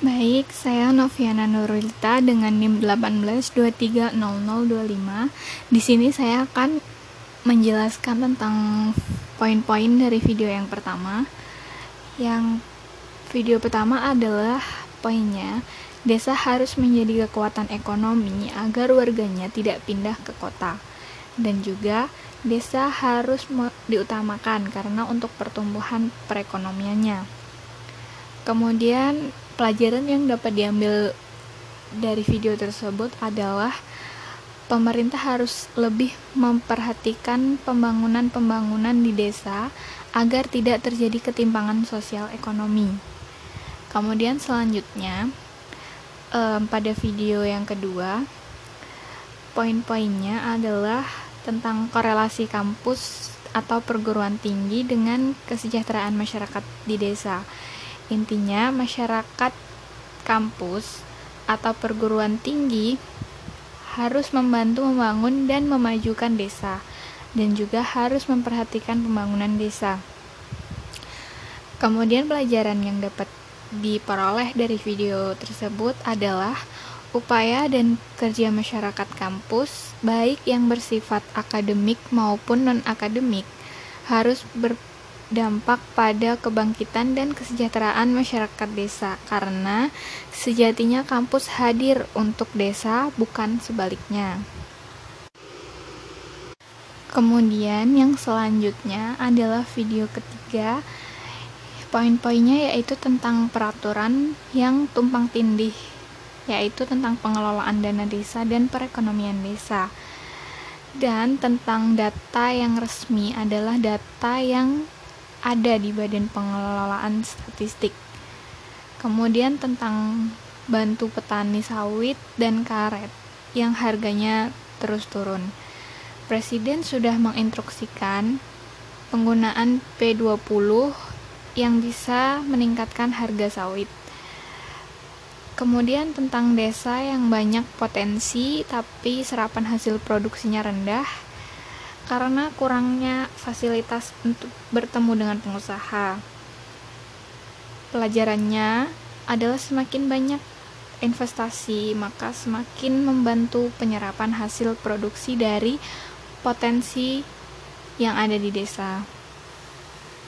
Baik, saya Noviana Nurulita dengan NIM 18230025. Di sini saya akan menjelaskan tentang poin-poin dari video yang pertama. Yang video pertama adalah poinnya, desa harus menjadi kekuatan ekonomi agar warganya tidak pindah ke kota. Dan juga desa harus diutamakan karena untuk pertumbuhan perekonomiannya. Kemudian Pelajaran yang dapat diambil dari video tersebut adalah pemerintah harus lebih memperhatikan pembangunan-pembangunan di desa agar tidak terjadi ketimpangan sosial ekonomi. Kemudian selanjutnya um, pada video yang kedua poin-poinnya adalah tentang korelasi kampus atau perguruan tinggi dengan kesejahteraan masyarakat di desa. Intinya, masyarakat kampus atau perguruan tinggi harus membantu membangun dan memajukan desa, dan juga harus memperhatikan pembangunan desa. Kemudian, pelajaran yang dapat diperoleh dari video tersebut adalah upaya dan kerja masyarakat kampus, baik yang bersifat akademik maupun non-akademik, harus ber dampak pada kebangkitan dan kesejahteraan masyarakat desa karena sejatinya kampus hadir untuk desa bukan sebaliknya. Kemudian yang selanjutnya adalah video ketiga. Poin-poinnya yaitu tentang peraturan yang tumpang tindih, yaitu tentang pengelolaan dana desa dan perekonomian desa. Dan tentang data yang resmi adalah data yang ada di Badan Pengelolaan Statistik. Kemudian tentang bantu petani sawit dan karet yang harganya terus turun. Presiden sudah menginstruksikan penggunaan P20 yang bisa meningkatkan harga sawit. Kemudian tentang desa yang banyak potensi tapi serapan hasil produksinya rendah karena kurangnya fasilitas untuk bertemu dengan pengusaha. Pelajarannya adalah semakin banyak investasi, maka semakin membantu penyerapan hasil produksi dari potensi yang ada di desa.